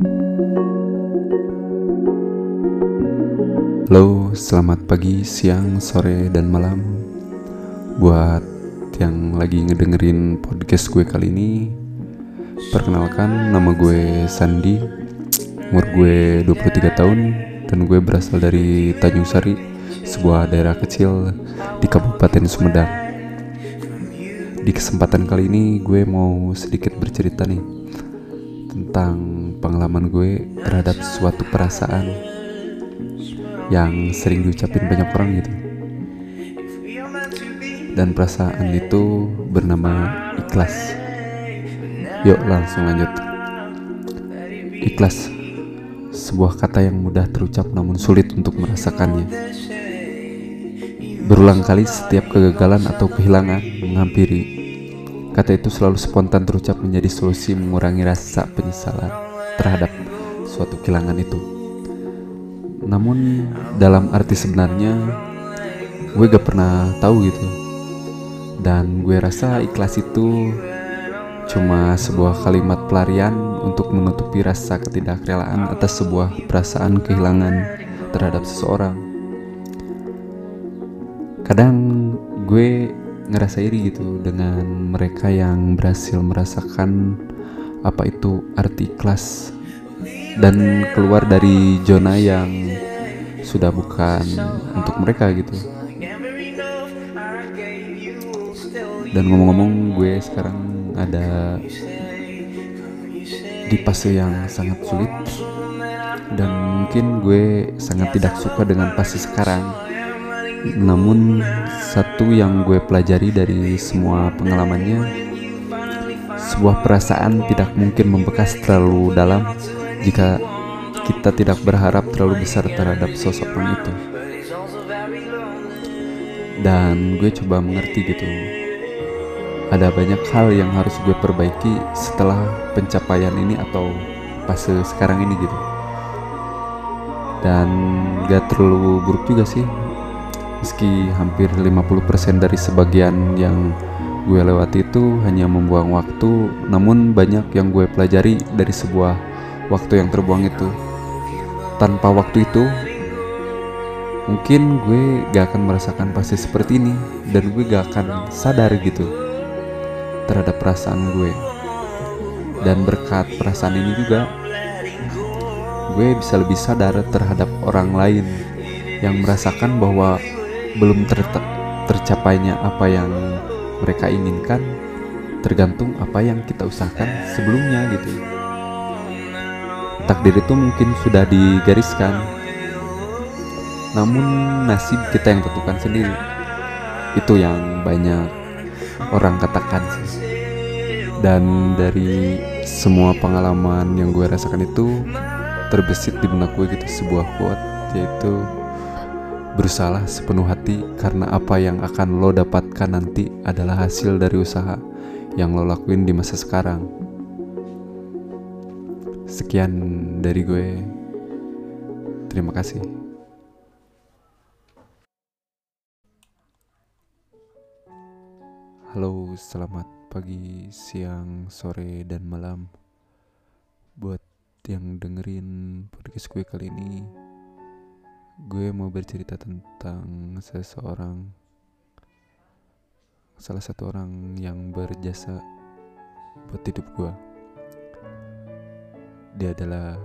Halo, selamat pagi, siang, sore, dan malam. Buat yang lagi ngedengerin podcast gue kali ini Perkenalkan, nama gue Sandi. Umur gue 23 tahun Dan gue berasal dari Tanjung Sari Sebuah daerah kecil di Kabupaten Sumedang. Di kesempatan kali ini gue mau sedikit bercerita nih Tentang pengalaman gue terhadap suatu perasaan yang sering diucapin banyak orang gitu. Dan perasaan itu bernama ikhlas. Yuk langsung lanjut. Ikhlas sebuah kata yang mudah terucap namun sulit untuk merasakannya. Berulang kali setiap kegagalan atau kehilangan menghampiri. Kata itu selalu spontan terucap menjadi solusi mengurangi rasa penyesalan terhadap suatu kehilangan itu. Namun dalam arti sebenarnya gue gak pernah tahu gitu. Dan gue rasa ikhlas itu cuma sebuah kalimat pelarian untuk menutupi rasa ketidakrelaan atas sebuah perasaan kehilangan terhadap seseorang. Kadang gue ngerasa iri gitu dengan mereka yang berhasil merasakan apa itu arti ikhlas dan keluar dari zona yang sudah bukan untuk mereka gitu. Dan ngomong-ngomong gue sekarang ada di fase yang sangat sulit. Dan mungkin gue sangat tidak suka dengan fase sekarang. Namun satu yang gue pelajari dari semua pengalamannya sebuah perasaan tidak mungkin membekas terlalu dalam jika kita tidak berharap terlalu besar terhadap sosok orang itu. Dan gue coba mengerti gitu. Ada banyak hal yang harus gue perbaiki setelah pencapaian ini atau fase sekarang ini gitu. Dan gak terlalu buruk juga sih. Meski hampir 50% dari sebagian yang gue lewati itu hanya membuang waktu namun banyak yang gue pelajari dari sebuah waktu yang terbuang itu. Tanpa waktu itu mungkin gue gak akan merasakan pasti seperti ini dan gue gak akan sadar gitu terhadap perasaan gue. Dan berkat perasaan ini juga gue bisa lebih sadar terhadap orang lain yang merasakan bahwa belum ter tercapainya apa yang mereka inginkan tergantung apa yang kita usahakan sebelumnya gitu. Takdir itu mungkin sudah digariskan. Namun nasib kita yang tentukan sendiri. Itu yang banyak orang katakan sih. Dan dari semua pengalaman yang gue rasakan itu terbesit di benak gue gitu sebuah quote yaitu berusaha sepenuh hati karena apa yang akan lo dapatkan nanti adalah hasil dari usaha yang lo lakuin di masa sekarang Sekian dari gue. Terima kasih. Halo, selamat pagi, siang, sore, dan malam. Buat yang dengerin podcast gue kali ini, gue mau bercerita tentang seseorang, salah satu orang yang berjasa buat hidup gue dia adalah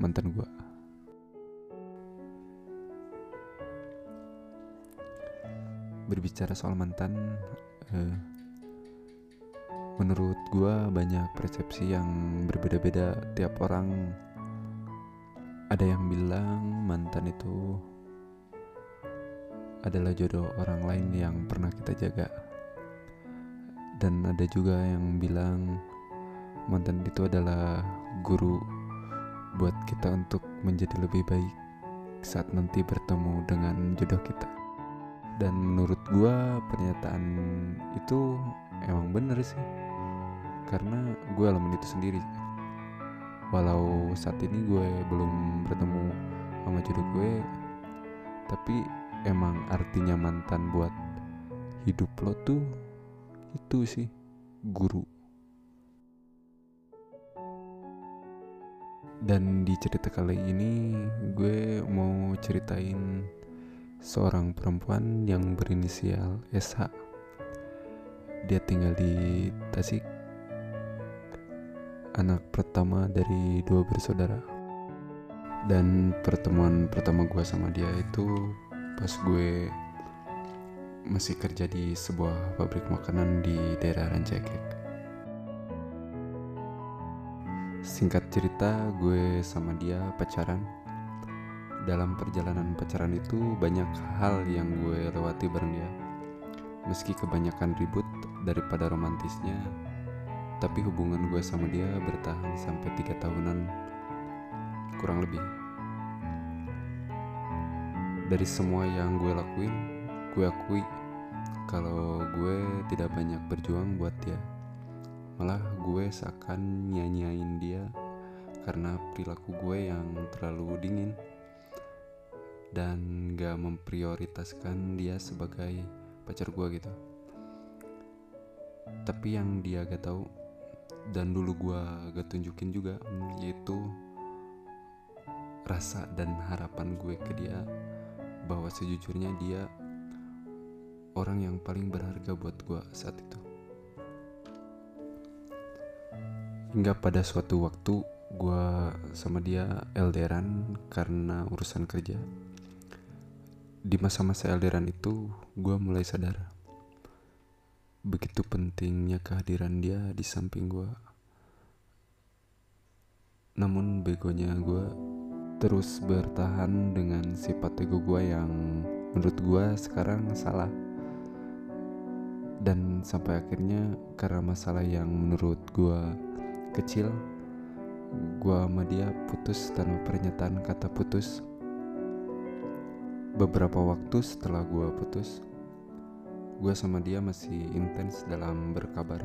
mantan gue berbicara soal mantan eh, menurut gue banyak persepsi yang berbeda-beda tiap orang ada yang bilang mantan itu adalah jodoh orang lain yang pernah kita jaga dan ada juga yang bilang mantan itu adalah guru buat kita untuk menjadi lebih baik saat nanti bertemu dengan jodoh kita. Dan menurut gua pernyataan itu emang bener sih. Karena gue alamin itu sendiri. Walau saat ini gue belum bertemu sama jodoh gue, tapi emang artinya mantan buat hidup lo tuh itu sih guru Dan di cerita kali ini gue mau ceritain seorang perempuan yang berinisial SH. Dia tinggal di Tasik. Anak pertama dari dua bersaudara. Dan pertemuan pertama gue sama dia itu pas gue masih kerja di sebuah pabrik makanan di daerah Rancaikek. Singkat cerita, gue sama dia pacaran. Dalam perjalanan pacaran itu banyak hal yang gue lewati bareng dia. Meski kebanyakan ribut daripada romantisnya, tapi hubungan gue sama dia bertahan sampai tiga tahunan kurang lebih. Dari semua yang gue lakuin, gue akui kalau gue tidak banyak berjuang buat dia malah gue seakan nyanyain dia karena perilaku gue yang terlalu dingin dan gak memprioritaskan dia sebagai pacar gue gitu tapi yang dia gak tahu dan dulu gue gak tunjukin juga yaitu rasa dan harapan gue ke dia bahwa sejujurnya dia orang yang paling berharga buat gue saat itu Hingga pada suatu waktu gue sama dia elderan karena urusan kerja. Di masa-masa elderan itu gue mulai sadar begitu pentingnya kehadiran dia di samping gue. Namun begonya gue terus bertahan dengan sifat ego gue yang menurut gue sekarang salah dan sampai akhirnya karena masalah yang menurut gue kecil gua sama dia putus tanpa pernyataan kata putus beberapa waktu setelah gua putus gua sama dia masih intens dalam berkabar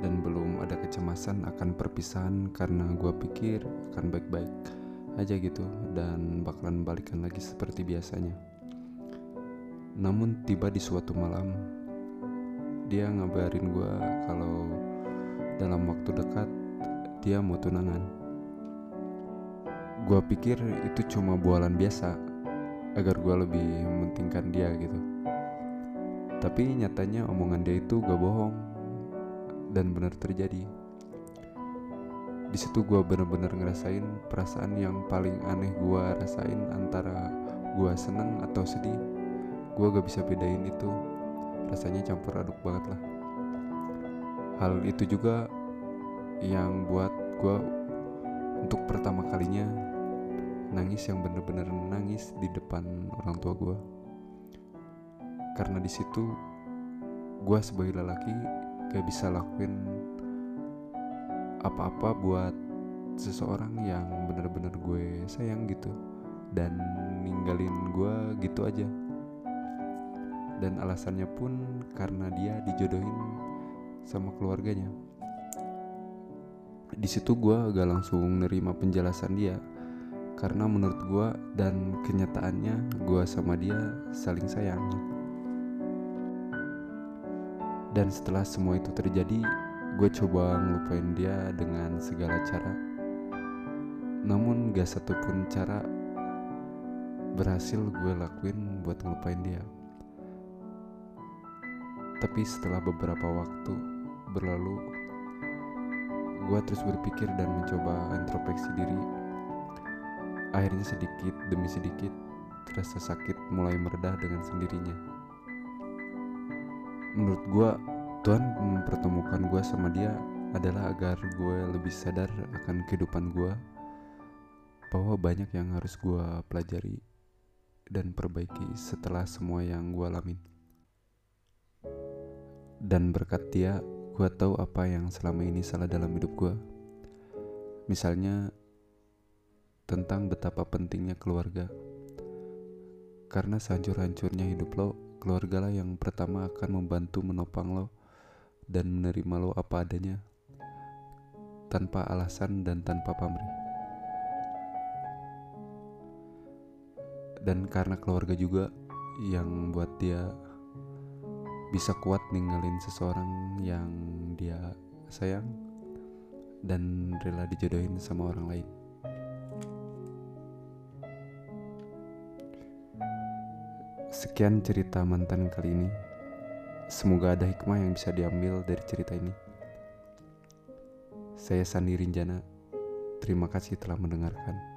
dan belum ada kecemasan akan perpisahan karena gua pikir akan baik-baik aja gitu dan bakalan balikan lagi seperti biasanya namun tiba di suatu malam dia ngabarin gua kalau dalam waktu dekat dia mau tunangan. Gua pikir itu cuma bualan biasa agar gua lebih mementingkan dia gitu. Tapi nyatanya omongan dia itu gak bohong dan benar terjadi. Di situ gue bener-bener ngerasain perasaan yang paling aneh gue rasain antara gue seneng atau sedih. Gue gak bisa bedain itu. Rasanya campur aduk banget lah hal itu juga yang buat gue untuk pertama kalinya nangis yang bener-bener nangis di depan orang tua gue karena di situ gue sebagai lelaki gak bisa lakuin apa-apa buat seseorang yang bener-bener gue sayang gitu. Dan ninggalin gue gitu aja. Dan alasannya pun karena dia dijodohin sama keluarganya. Di situ gue gak langsung nerima penjelasan dia. Karena menurut gue dan kenyataannya gue sama dia saling sayang dan setelah semua itu terjadi gue coba ngelupain dia dengan segala cara namun gak satupun cara berhasil gue lakuin buat ngelupain dia tapi setelah beberapa waktu berlalu, gue terus berpikir dan mencoba introspeksi diri. Akhirnya sedikit demi sedikit, rasa sakit mulai meredah dengan sendirinya. Menurut gue, Tuhan mempertemukan gue sama dia adalah agar gue lebih sadar akan kehidupan gue, bahwa banyak yang harus gue pelajari dan perbaiki setelah semua yang gue alamin. Dan berkat dia gue tahu apa yang selama ini salah dalam hidup gue misalnya tentang betapa pentingnya keluarga. Karena sehancur-hancurnya hidup lo keluarga lah yang pertama akan membantu menopang lo dan menerima lo apa adanya tanpa alasan dan tanpa pamrih dan karena keluarga juga yang buat dia bisa kuat ninggalin seseorang yang dia sayang dan rela dijodohin sama orang lain. Sekian cerita mantan kali ini. Semoga ada hikmah yang bisa diambil dari cerita ini. Saya Sandi Rinjana. Terima kasih telah mendengarkan.